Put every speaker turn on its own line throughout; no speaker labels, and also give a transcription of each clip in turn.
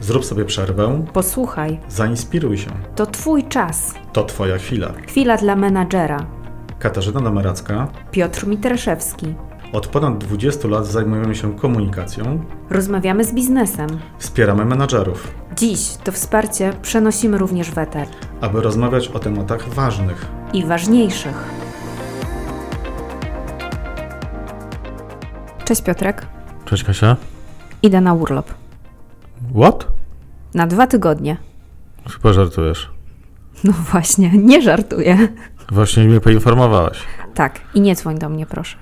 Zrób sobie przerwę,
Posłuchaj,
zainspiruj się.
to Twój czas.
To Twoja chwila.
Chwila dla menadżera.
Katarzyna Dameracka.
Piotr Mitraszewski.
Od ponad 20 lat zajmujemy się komunikacją,
Rozmawiamy z biznesem.
wspieramy menadżerów,
Dziś to wsparcie przenosimy również w eter.
aby rozmawiać o tematach ważnych.
I ważniejszych. Cześć Piotrek.
Cześć Kasia.
Idę na urlop.
What?
Na dwa tygodnie.
Chyba żartujesz.
No właśnie, nie żartuję.
Właśnie mnie poinformowałaś.
Tak, i nie dzwoń do mnie proszę.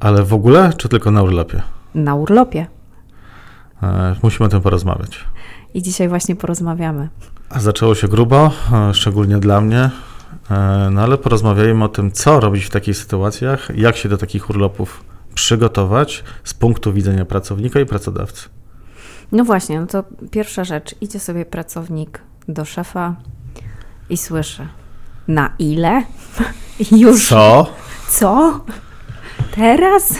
Ale w ogóle, czy tylko na urlopie?
Na urlopie.
E, musimy o tym porozmawiać.
I dzisiaj właśnie porozmawiamy.
A Zaczęło się grubo, e, szczególnie dla mnie. E, No ale porozmawiajmy o tym, co robić w takich sytuacjach, jak się do takich urlopów przygotować z punktu widzenia pracownika i pracodawcy.
No właśnie, no to pierwsza rzecz. Idzie sobie pracownik do szefa i słyszy. Na ile? Już.
Co?
Co? Teraz?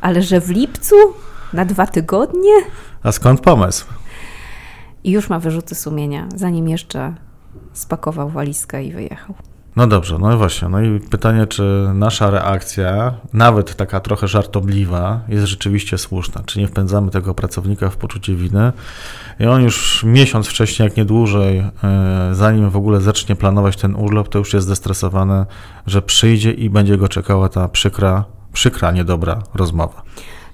Ale że w lipcu? Na dwa tygodnie?
A skąd pomysł?
I już ma wyrzuty sumienia, zanim jeszcze spakował walizkę i wyjechał.
No dobrze, no właśnie. No i pytanie, czy nasza reakcja, nawet taka trochę żartobliwa, jest rzeczywiście słuszna? Czy nie wpędzamy tego pracownika w poczucie winy? I on już miesiąc wcześniej, jak nie dłużej, e, zanim w ogóle zacznie planować ten urlop, to już jest zestresowany, że przyjdzie i będzie go czekała ta przykra, przykra, niedobra rozmowa.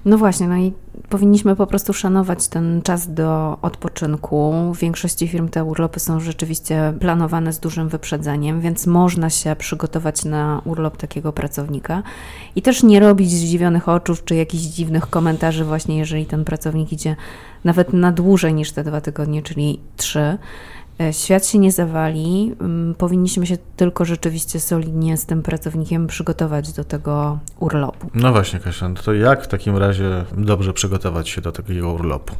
No właśnie, no i powinniśmy po prostu szanować ten czas do odpoczynku. W większości firm te urlopy są rzeczywiście planowane z dużym wyprzedzeniem, więc można się przygotować na urlop takiego pracownika i też nie robić zdziwionych oczów czy jakichś dziwnych komentarzy, właśnie jeżeli ten pracownik idzie nawet na dłużej niż te dwa tygodnie, czyli trzy. E, Świat się nie zawali. ym, Powinniśmy się tylko rzeczywiście solidnie z tym pracownikiem przygotować do tego urlopu.
No właśnie, Kasia, no to jak w takim razie dobrze przygotować się do takiego urlopu?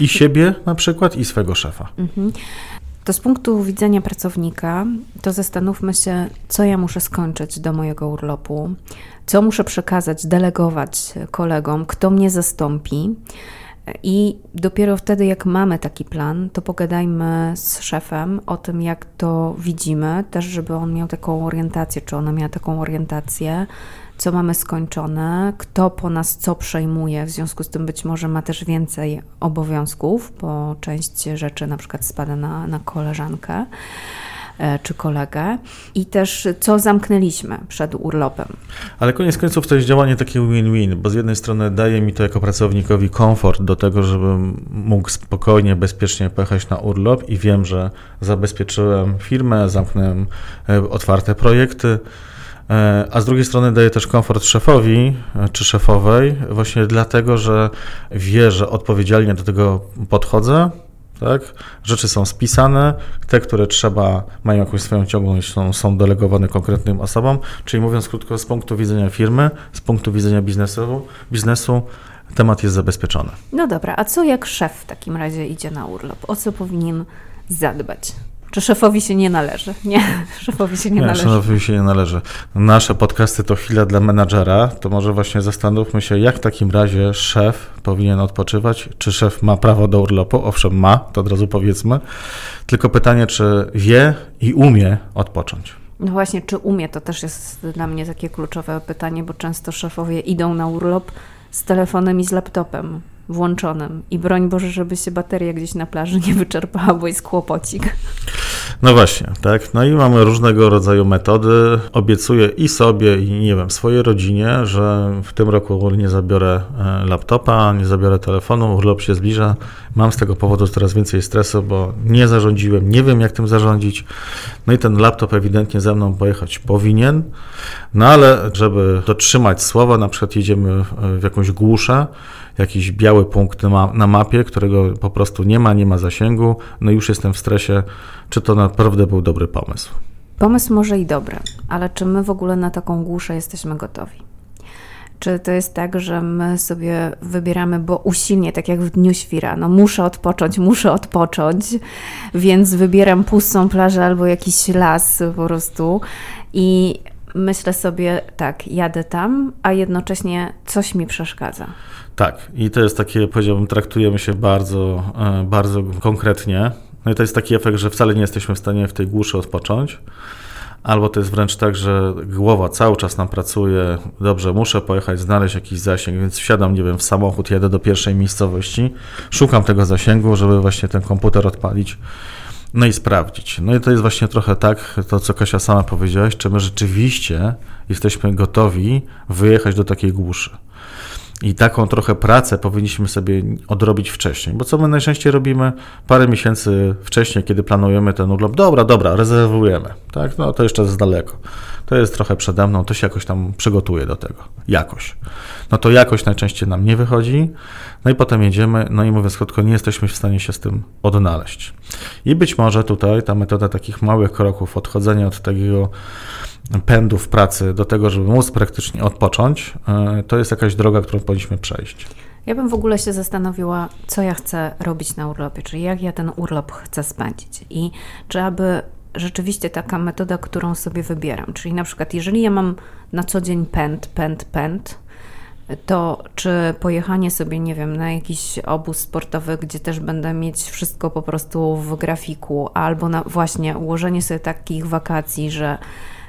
I siebie na przykład, i swego szefa.
Mhm. To z punktu widzenia pracownika, to zastanówmy się, co ja muszę skończyć do mojego urlopu, co muszę przekazać, delegować kolegom, kto mnie zastąpi. I dopiero wtedy, jak mamy taki plan, to pogadajmy z szefem o tym, jak to widzimy, też żeby on miał taką orientację, czy ona miała taką orientację, co mamy skończone, kto po nas co przejmuje, w związku z tym być może ma też więcej obowiązków, bo część rzeczy na przykład spada na, na koleżankę czy kolegę i też co zamknęliśmy przed urlopem.
Ale koniec końców to jest działanie takie win-win, bo z jednej strony daje mi to jako pracownikowi komfort do tego, żebym mógł spokojnie, bezpiecznie pojechać na urlop i wiem, że zabezpieczyłem firmę, zamknąłem e, otwarte projekty. E, A z drugiej strony daje też komfort szefowi e, czy szefowej, właśnie dlatego, że wie, że odpowiedzialnie do tego podchodzę. Tak? Rzeczy są spisane, te, które trzeba, mają jakąś swoją ciągłość, są, są delegowane konkretnym osobom. Czyli mówiąc krótko, z punktu widzenia firmy, z punktu widzenia biznesu, biznesu temat jest zabezpieczony.
No dobra, a co jak szef w takim razie idzie na urlop? O co powinien zadbać? Czy szefowi się nie należy? Nie, szefowi się nie,
Nie,
należy.
szanowi się nie należy. Nasze podcasty to chwila dla menadżera, to może właśnie zastanówmy się, jak w takim razie szef powinien odpoczywać. Czy szef ma prawo do urlopu? Owszem, ma, to od razu powiedzmy. Tylko pytanie, czy wie i umie odpocząć.
No właśnie, czy umie, to też jest dla mnie takie kluczowe pytanie, bo często szefowie idą na urlop z telefonem i z laptopem włączonym i broń Boże, żeby się bateria gdzieś na plaży nie wyczerpała, bo jest kłopocik.
No właśnie, tak. No i mamy różnego rodzaju metody. Obiecuję i sobie, i nie wiem, swojej rodzinie, że w tym roku nie zabiorę e, laptopa, nie zabiorę telefonu, urlop się zbliża. Mam z tego powodu coraz więcej stresu, bo nie zarządziłem, nie wiem jak tym zarządzić. No i ten laptop ewidentnie ze mną pojechać powinien, no ale żeby dotrzymać słowa, na przykład jedziemy e, w jakąś głuszę, jakiś biały punkt na, ma- na mapie, którego po prostu nie ma, nie ma zasięgu, no już jestem w stresie, czy to naprawdę był dobry pomysł.
Pomysł może i dobry, ale czy my w ogóle na taką głuszę jesteśmy gotowi? Czy to jest tak, że my sobie wybieramy, bo usilnie, tak jak w dniu świra, no muszę odpocząć, muszę odpocząć, więc wybieram pustą plażę albo jakiś las po prostu i myślę sobie, tak, jadę tam, a jednocześnie coś mi przeszkadza.
Tak, i to jest takie, powiedziałbym, traktujemy się bardzo, e, bardzo konkretnie. No i to jest taki efekt, że wcale nie jesteśmy w stanie w tej głuszy odpocząć. Albo to jest wręcz tak, że głowa cały czas nam pracuje, dobrze, muszę pojechać, znaleźć jakiś zasięg, więc wsiadam, nie wiem, w samochód, jedę do pierwszej miejscowości, szukam tego zasięgu, żeby właśnie ten komputer odpalić, no i sprawdzić. No i to jest właśnie trochę tak, to co Kasia sama powiedziałaś, czy my rzeczywiście jesteśmy gotowi wyjechać do takiej głuszy. I taką trochę pracę powinniśmy sobie odrobić wcześniej, bo co my najczęściej robimy? Parę miesięcy wcześniej, kiedy planujemy ten urlop, dobra, dobra, rezerwujemy, tak, no to jeszcze jest daleko, to jest trochę przede mną, to się jakoś tam przygotuje do tego, jakoś. No to jakoś najczęściej nam nie wychodzi, no i potem jedziemy, no i mówiąc krótko, nie jesteśmy w stanie się z tym odnaleźć. I być może tutaj ta metoda takich małych kroków, odchodzenia od takiego pędów pracy do tego, żeby móc praktycznie odpocząć, e, to jest jakaś droga, którą powinniśmy przejść.
Ja bym w ogóle się zastanowiła, co ja chcę robić na urlopie, czyli jak ja ten urlop chcę spędzić i czy aby rzeczywiście taka metoda, którą sobie wybieram, czyli na przykład jeżeli ja mam na co dzień pęd, pęd, pęd, to czy pojechanie sobie, nie wiem, na jakiś obóz sportowy, gdzie też będę mieć wszystko po prostu w grafiku, albo na właśnie ułożenie sobie takich wakacji, że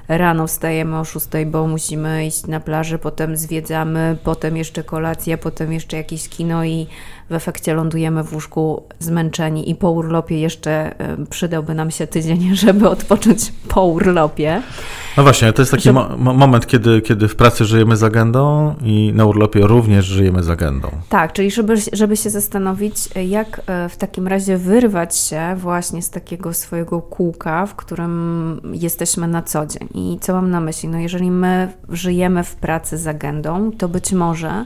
rano wstajemy o 6, bo musimy iść na plażę, potem zwiedzamy, potem jeszcze kolacja, potem jeszcze jakieś kino i w efekcie lądujemy w łóżku zmęczeni i po urlopie jeszcze przydałby nam się tydzień, żeby odpocząć po urlopie.
No właśnie, to jest taki mo moment, kiedy, kiedy w pracy żyjemy z agendą i na urlopie również żyjemy z agendą.
Tak, czyli żeby, żeby się zastanowić, jak e, w takim razie wyrwać się właśnie z takiego swojego kółka, w którym jesteśmy na co dzień. I co mam na myśli? No jeżeli my żyjemy w pracy z agendą, to być może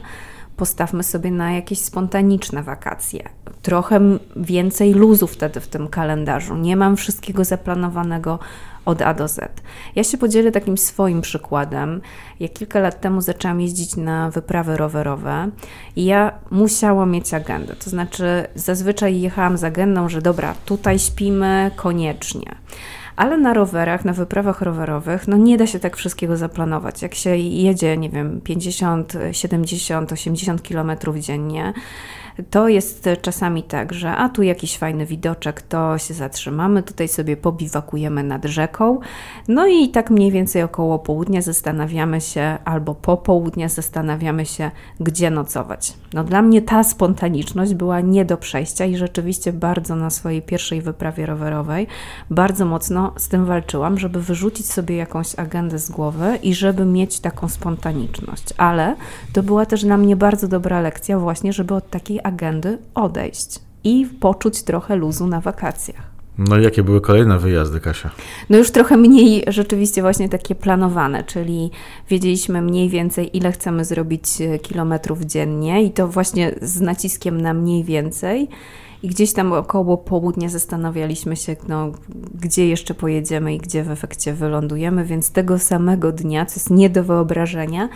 postawmy sobie na jakieś spontaniczne wakacje. Trochę więcej luzu wtedy w tym kalendarzu. Nie mam wszystkiego zaplanowanego od A do Z. Ja się podzielę takim swoim przykładem. Ja kilka lat temu zaczęłam jeździć na wyprawy rowerowe i ja musiałam mieć agendę. To znaczy, zazwyczaj jechałam z agendą, że dobra, tutaj śpimy koniecznie ale na rowerach, na wyprawach rowerowych, no nie da się tak wszystkiego zaplanować. Jak się jedzie, nie wiem, 50, 70, 80 kilometrów dziennie, to jest czasami tak, że a tu jakiś fajny widoczek, to się zatrzymamy, tutaj sobie pobiwakujemy nad rzeką. No i tak mniej więcej około południa zastanawiamy się, albo po południa zastanawiamy się, gdzie nocować. No dla mnie ta spontaniczność była nie do przejścia i rzeczywiście bardzo na swojej pierwszej wyprawie rowerowej bardzo mocno z tym walczyłam, żeby wyrzucić sobie jakąś agendę z głowy i żeby mieć taką spontaniczność. Ale to była też dla mnie bardzo dobra lekcja właśnie, żeby od takiej agendy odejść i poczuć trochę luzu na wakacjach.
No i jakie były kolejne wyjazdy, Kasia?
No już trochę mniej rzeczywiście właśnie takie planowane, czyli wiedzieliśmy mniej więcej, ile chcemy zrobić e, kilometrów dziennie i to właśnie z naciskiem na mniej więcej. I gdzieś tam około południa zastanawialiśmy się, no, gdzie jeszcze pojedziemy i gdzie w efekcie wylądujemy, więc tego samego dnia, co jest nie do wyobrażenia,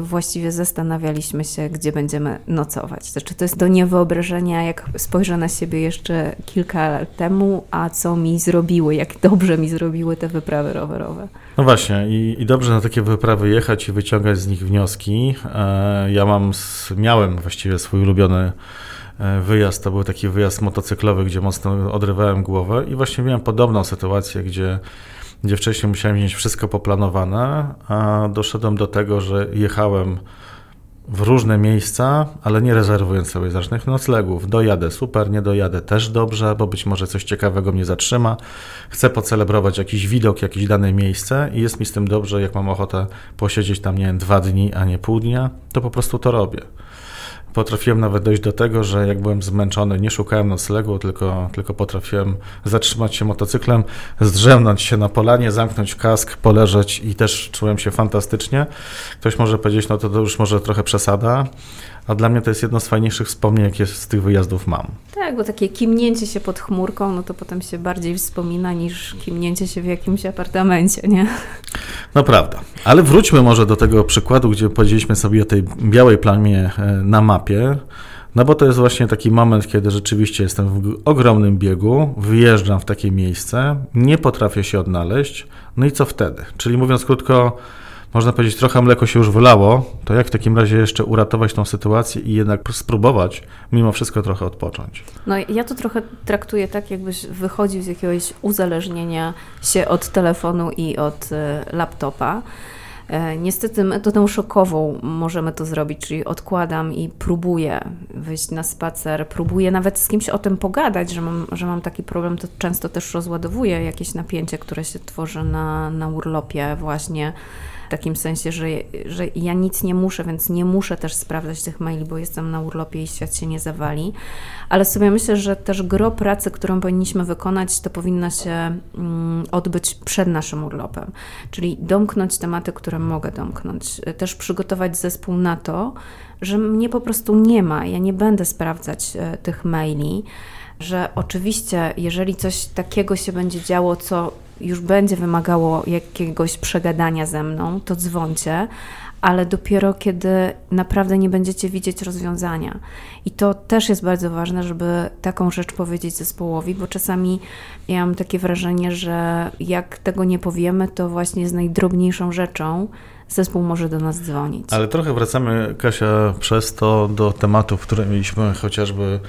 właściwie zastanawialiśmy się, gdzie będziemy nocować. Znaczy, to jest do niewyobrażenia, jak spojrzę na siebie jeszcze kilka lat temu, a co mi zrobiły, jak dobrze mi zrobiły te wyprawy rowerowe.
No właśnie, i, i dobrze na takie wyprawy jechać i wyciągać z nich wnioski. E, ja mam, miałem właściwie swój ulubiony e, wyjazd, to był taki wyjazd motocyklowy, gdzie mocno odrywałem głowę i właśnie miałem podobną sytuację, gdzie gdzie wcześniej musiałem mieć wszystko poplanowane, a doszedłem do tego, że jechałem w różne miejsca, ale nie rezerwując sobie znacznych noclegów. Dojadę super, nie dojadę też dobrze, bo być może coś ciekawego mnie zatrzyma. Chcę pocelebrować jakiś widok, jakieś dane miejsce i jest mi z tym dobrze, jak mam ochotę posiedzieć tam, nie wiem, dwa dni, a nie pół dnia, to po prostu to robię. Potrafiłem nawet dojść do tego, że jak byłem zmęczony, nie szukałem noclegu, tylko, tylko potrafiłem zatrzymać się motocyklem, zdrzemnąć się na polanie, zamknąć kask, poleżeć i też czułem się fantastycznie. Ktoś może powiedzieć, no to, to już może trochę przesada, a dla mnie to jest jedno z fajniejszych wspomnień, jakie z tych wyjazdów mam.
Tak, bo takie kimnięcie się pod chmurką, no to potem się bardziej wspomina niż kimnięcie się w jakimś apartamencie, nie?
No prawda. Ale wróćmy może do tego przykładu, gdzie powiedzieliśmy sobie o tej białej plamie e, na mapie. No bo to jest właśnie taki moment, kiedy rzeczywiście jestem w ogromnym biegu, wyjeżdżam w takie miejsce, nie potrafię się odnaleźć, no i co wtedy? Czyli mówiąc krótko, można powiedzieć, trochę mleko się już wylało, to jak w takim razie jeszcze uratować tą sytuację i jednak spróbować mimo wszystko trochę odpocząć?
No ja to trochę traktuję tak, jakbyś wychodził z jakiegoś uzależnienia się od telefonu i od e, laptopa. E, niestety metodą szokową możemy to zrobić, czyli odkładam i próbuję wyjść na spacer, próbuję nawet z kimś o tym pogadać, że mam, że mam taki problem, to często też rozładowuję jakieś napięcie, które się tworzy na, na urlopie właśnie w takim sensie, że, że ja nic nie muszę, więc nie muszę też sprawdzać tych maili, bo jestem na urlopie i świat się nie zawali. Ale sobie myślę, że też gro pracy, którą powinniśmy wykonać, to powinna się mm, odbyć przed naszym urlopem. Czyli domknąć tematy, które mogę domknąć. Też przygotować zespół na to, że mnie po prostu nie ma. Ja nie będę sprawdzać e, tych maili że oczywiście, jeżeli coś takiego się będzie działo, co już będzie wymagało jakiegoś przegadania ze mną, to dzwoncie, ale dopiero kiedy naprawdę nie będziecie widzieć rozwiązania. I to też jest bardzo ważne, żeby taką rzecz powiedzieć zespołowi, bo czasami ja mam takie wrażenie, że jak tego nie powiemy, to właśnie z najdrobniejszą rzeczą zespół może do nas dzwonić.
Ale trochę wracamy, Kasia, przez to do tematów, które mieliśmy chociażby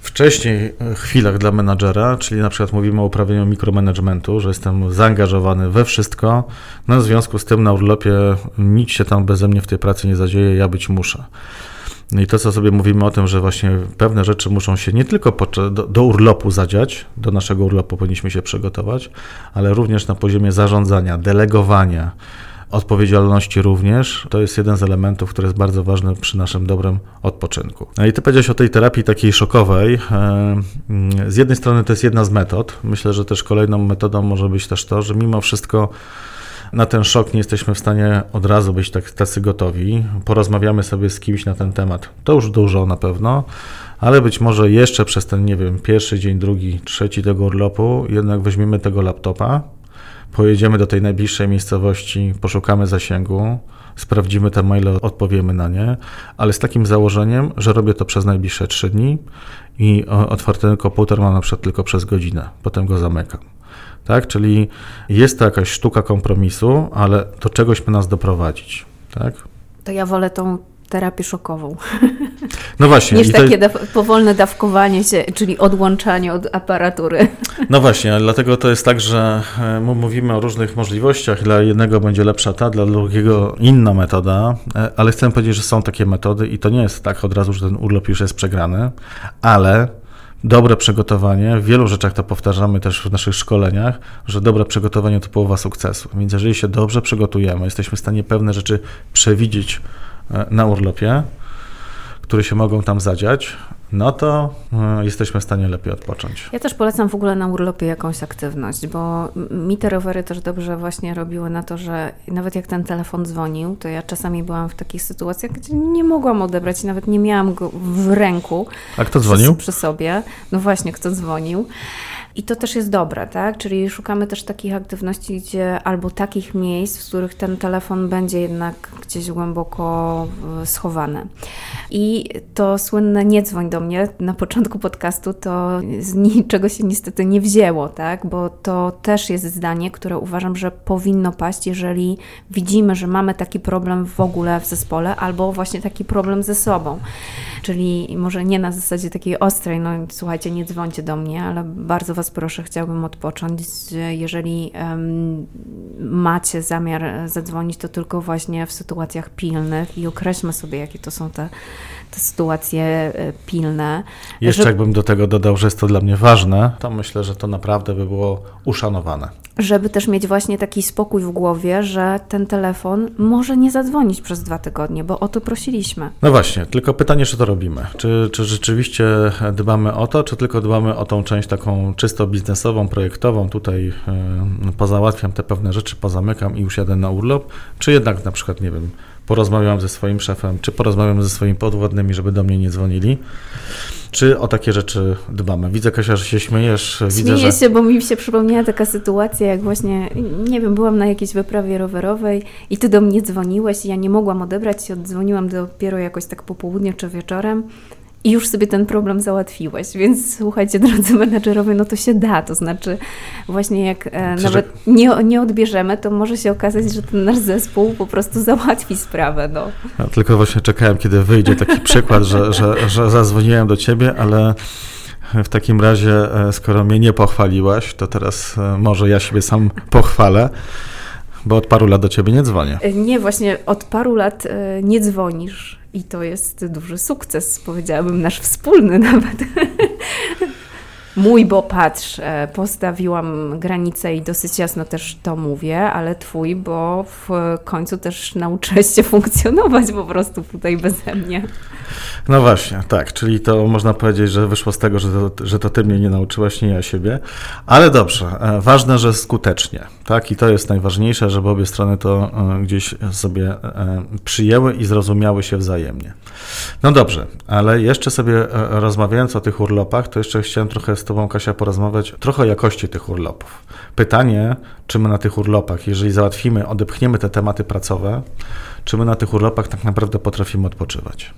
wcześniej chwilach dla menadżera, czyli na przykład mówimy o uprawianiu mikromanagementu, że jestem zaangażowany we wszystko, no w związku z tym na urlopie nic się tam beze mnie w tej pracy nie zadzieje, ja być muszę. No i to, co sobie mówimy o tym, że właśnie pewne rzeczy muszą się nie tylko do, do, urlopu zadziać, do naszego urlopu powinniśmy się przygotować, ale również na poziomie zarządzania, delegowania, odpowiedzialności również. To jest jeden z elementów, który jest bardzo ważny przy naszym dobrym odpoczynku. No i ty powiedziałeś o tej terapii takiej szokowej. E, mm, z jednej strony to jest jedna z metod. Myślę, że też kolejną metodą może być też to, że mimo wszystko na ten szok nie jesteśmy w stanie od razu być tak, tacy gotowi. Porozmawiamy sobie z kimś na ten temat. To już dużo na pewno, ale być może jeszcze przez ten, nie wiem, pierwszy dzień, drugi, trzeci tego urlopu jednak weźmiemy tego laptopa, pojedziemy do tej najbliższej miejscowości, poszukamy zasięgu, sprawdzimy te maile, odpowiemy na nie, ale z takim założeniem, że robię to przez najbliższe trzy dni i otwarty komputer mam na przykład tylko przez godzinę, potem go zamykam. Tak? Czyli jest to jakaś sztuka kompromisu, ale do czegoś ma nas doprowadzić. Tak?
To ja wolę tą terapię szokową.
No właśnie.
Niż takie to... powolne dawkowanie się, czyli odłączanie od aparatury.
No właśnie, dlatego to jest tak, że e, mówimy o różnych możliwościach. Dla jednego będzie lepsza ta, dla drugiego inna metoda, e, ale chcę powiedzieć, że są takie metody i to nie jest tak od razu, że ten urlop już jest przegrany, ale dobre przygotowanie, w wielu rzeczach to powtarzamy też w naszych szkoleniach, że dobre przygotowanie to połowa sukcesu. Więc jeżeli się dobrze przygotujemy, jesteśmy w stanie pewne rzeczy przewidzieć na urlopie, które się mogą tam zadziać, no to e, jesteśmy w stanie lepiej odpocząć.
Ja też polecam w ogóle na urlopie jakąś aktywność, bo mi te rowery też dobrze właśnie robiły na to, że nawet jak ten telefon dzwonił, to ja czasami byłam w takich sytuacjach, gdzie nie mogłam odebrać i nawet nie miałam go w ręku.
A kto dzwonił?
Przy, przy sobie. No właśnie, kto dzwonił. I to też jest dobre, tak? Czyli szukamy też takich aktywności, gdzie albo takich miejsc, w których ten telefon będzie jednak gdzieś głęboko schowany. I to słynne nie dzwoń do mnie na początku podcastu, to z niczego się niestety nie wzięło, tak? Bo to też jest zdanie, które uważam, że powinno paść, jeżeli widzimy, że mamy taki problem w ogóle w zespole, albo właśnie taki problem ze sobą. Czyli może nie na zasadzie takiej ostrej, no słuchajcie, nie dzwońcie do mnie, ale bardzo Was proszę, chciałbym odpocząć. Jeżeli um, macie zamiar zadzwonić, to tylko właśnie w sytuacjach pilnych i określmy sobie, jakie to są te, te sytuacje e, pilne.
Jeszcze że... jakbym do tego dodał, że jest to dla mnie ważne, to myślę, że to naprawdę by było uszanowane
żeby też mieć właśnie taki spokój w głowie, że ten telefon może nie zadzwonić przez dwa tygodnie, bo o to prosiliśmy.
No właśnie, tylko pytanie, czy to robimy? Czy, czy rzeczywiście dbamy o to, czy tylko dbamy o tą część taką czysto biznesową, projektową, tutaj y, pozałatwiam te pewne rzeczy, pozamykam i już jadę na urlop, czy jednak na przykład, nie wiem, porozmawiam ze swoim szefem, czy porozmawiam ze swoimi podwładnymi, żeby do mnie nie dzwonili. Czy o takie rzeczy dbamy? Widzę, Kasia, że się śmiejesz.
Śmieję
Widzę,
że... się, bo mi się przypomniała taka sytuacja, jak właśnie, nie wiem, byłam na jakiejś wyprawie rowerowej i ty do mnie dzwoniłeś i ja nie mogłam odebrać i oddzwoniłam dopiero jakoś tak po południu czy wieczorem i już sobie ten problem załatwiłeś. Więc słuchajcie, drodzy menedżerowie, no to się da. To znaczy, właśnie jak e, nawet nie, nie odbierzemy, to może się okazać, że ten nasz zespół po prostu załatwi sprawę. No.
Ja tylko właśnie czekałem, kiedy wyjdzie taki przykład, że, że, że zadzwoniłem do ciebie, ale. W takim razie, e, skoro mnie nie pochwaliłaś, to teraz e, może ja siebie sam pochwalę, bo od paru lat do ciebie nie dzwonię.
E, nie, właśnie od paru lat nie dzwonisz i to jest duży sukces, powiedziałabym, nasz wspólny nawet. Mój, bo patrz, postawiłam granicę i dosyć jasno też to mówię, ale twój, bo w końcu też nauczyłeś się funkcjonować po prostu tutaj beze mnie.
No właśnie, tak, czyli to można powiedzieć, że wyszło z tego, że to, że to ty mnie nie nauczyłaś, nie ja siebie, ale dobrze, e, ważne, że skutecznie, tak, i to jest najważniejsze, żeby obie strony to e, gdzieś sobie e, przyjęły i zrozumiały się wzajemnie. No dobrze, ale jeszcze sobie rozmawiając o tych urlopach, to jeszcze chciałem trochę z tobą, Kasia, porozmawiać trochę o jakości tych urlopów. Pytanie, czy my na tych urlopach, jeżeli załatwimy, odepchniemy te tematy pracowe, czy my na tych urlopach tak naprawdę potrafimy odpoczywać?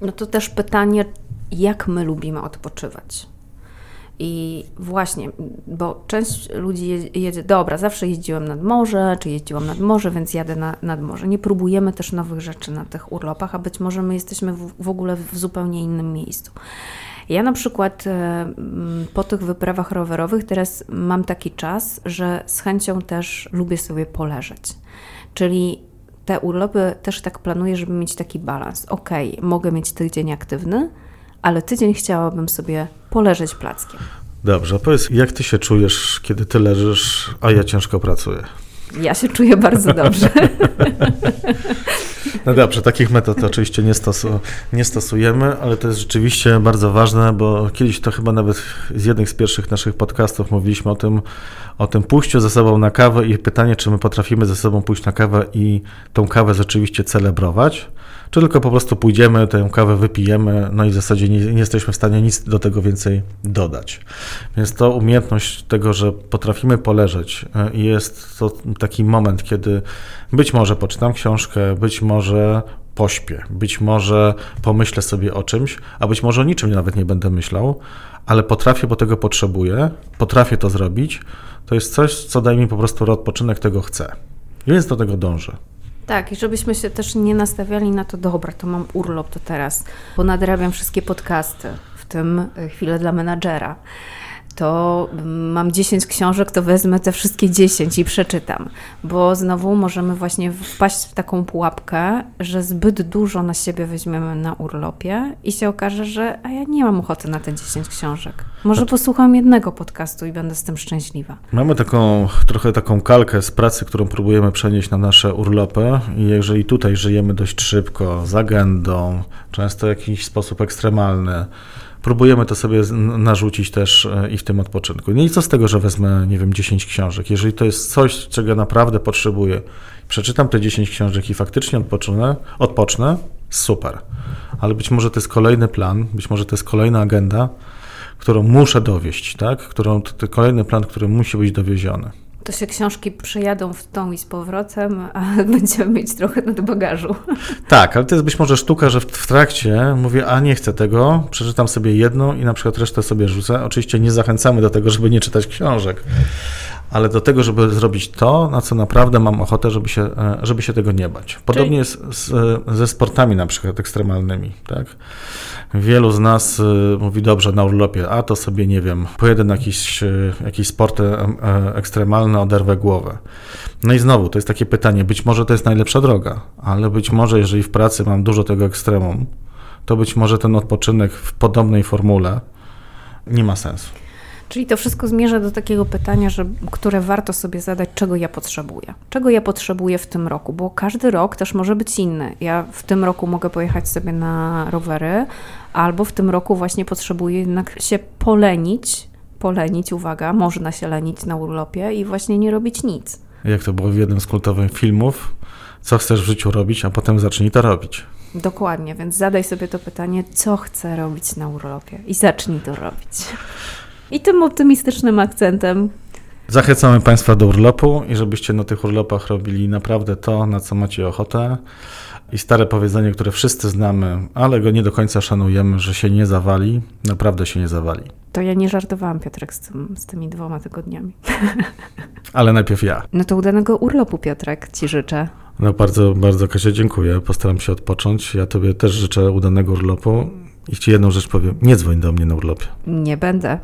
No to też pytanie, jak my lubimy odpoczywać. I właśnie, bo część ludzi jedzie, dobra, zawsze jeździłem nad morze, czy jeździłam nad morze, więc jadę na, nad morze. Nie próbujemy też nowych rzeczy na tych urlopach, a być może my jesteśmy w, w ogóle w zupełnie innym miejscu. Ja na przykład e, po tych wyprawach rowerowych teraz mam taki czas, że z chęcią też lubię sobie poleżeć. Czyli te urlopy też tak planuję, żeby mieć taki balans. Ok, mogę mieć tydzień aktywny, ale tydzień chciałabym sobie poleżeć plackiem.
Dobrze, powiedz, jak ty się czujesz, kiedy ty leżysz, a ja ciężko pracuję?
Ja się czuję bardzo dobrze.
No dobrze, takich metod oczywiście nie, stosu, nie stosujemy, ale to jest rzeczywiście bardzo ważne, bo kiedyś to chyba nawet z jednych z pierwszych naszych podcastów mówiliśmy o tym, o tym pójściu ze sobą na kawę i pytanie, czy my potrafimy ze sobą pójść na kawę i tą kawę rzeczywiście celebrować, czy tylko po prostu pójdziemy, tę kawę wypijemy, no i w zasadzie nie, nie jesteśmy w stanie nic do tego więcej dodać. Więc to umiejętność tego, że potrafimy poleżeć e, jest to taki moment, kiedy być może poczytam książkę, być może pośpię, być może pomyślę sobie o czymś, a być może o niczym nawet nie będę myślał, ale potrafię, bo tego potrzebuję, potrafię to zrobić, to jest coś, co daje mi po prostu odpoczynek, tego chcę. Więc do tego dążę.
Tak, i żebyśmy się też nie nastawiali na to, dobra, to mam urlop, to teraz, bo nadrabiam wszystkie podcasty, w tym chwilę dla menadżera to mam 10 książek, to wezmę te wszystkie 10 i przeczytam, bo znowu możemy właśnie wpaść w taką pułapkę, że zbyt dużo na siebie weźmiemy na urlopie i się okaże, że a ja nie mam ochoty na te 10 książek. Może posłucham jednego podcastu i będę z tym szczęśliwa.
Mamy taką trochę taką kalkę z pracy, którą próbujemy przenieść na nasze urlopy i jeżeli tutaj żyjemy dość szybko, z agendą, często w jakiś sposób ekstremalny, próbujemy to sobie narzucić też e, i w tym odpoczynku. No i co z tego, że wezmę, nie wiem, 10 książek? Jeżeli to jest coś, czego naprawdę potrzebuję, przeczytam te 10 książek i faktycznie odpocznę, odpocznę super. Ale być może to jest kolejny plan, być może to jest kolejna agenda, którą muszę dowieść, tak? Którą, to kolejny plan, który musi być dowieziony
to się książki przejadą w tą i z powrotem, a będziemy mieć trochę nad bagażu.
Tak, ale to jest być może sztuka, że w trakcie mówię, a nie chcę tego, przeczytam sobie jedną i na przykład resztę sobie rzucę. Oczywiście nie zachęcamy do tego, żeby nie czytać książek, ale do tego, żeby zrobić to, na co naprawdę mam ochotę, żeby się, e, żeby się tego nie bać. Podobnie jest z, ze sportami na przykład ekstremalnymi, tak? Wielu z nas y, mówi dobrze na urlopie, a to sobie nie wiem, pojedę na jakiś, y, jakiś sport e, e, ekstremalny, oderwę głowę. No i znowu, to jest takie pytanie, być może to jest najlepsza droga, ale być może jeżeli w pracy mam dużo tego ekstremum, to być może ten odpoczynek w podobnej formule nie ma sensu.
Czyli to wszystko zmierza do takiego pytania, że, które warto sobie zadać, czego ja potrzebuję. Czego ja potrzebuję w tym roku, bo każdy rok też może być inny. Ja w tym roku mogę pojechać sobie na rowery, albo w tym roku właśnie potrzebuję jednak się polenić, polenić, uwaga, można się lenić na urlopie i właśnie nie robić nic.
Jak to było w jednym z kultowych filmów, co chcesz w życiu robić, a potem zacznij to robić.
Dokładnie, więc zadaj sobie to pytanie, co chcę robić na urlopie i zacznij to robić. I tym optymistycznym akcentem
Zachęcamy Państwa do urlopu i żebyście na tych urlopach robili naprawdę to, na co macie ochotę, I stare powiedzenie, które wszyscy znamy, ale go nie do końca szanujemy, że się nie zawali, naprawdę się nie zawali.
To ja nie żartowałam, Piotrek, z, tym, z tymi dwoma tygodniami.
Ale najpierw ja.
No to udanego urlopu, Piotrek, Ci życzę.
No bardzo, bardzo Kasia dziękuję. Postaram się odpocząć. Ja Tobie też życzę udanego urlopu. I Ci jedną rzecz powiem. Nie dzwoń do mnie na urlopie.
Nie będę.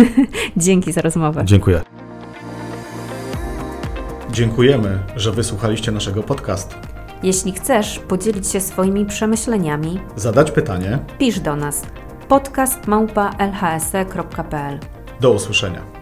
Dzięki za rozmowę.
Dziękuję. Dziękujemy, że wysłuchaliście naszego podcastu.
Jeśli chcesz podzielić się swoimi przemyśleniami,
Zadać pytanie.
pisz do nas podcast małpa lhse.pl.
Do usłyszenia.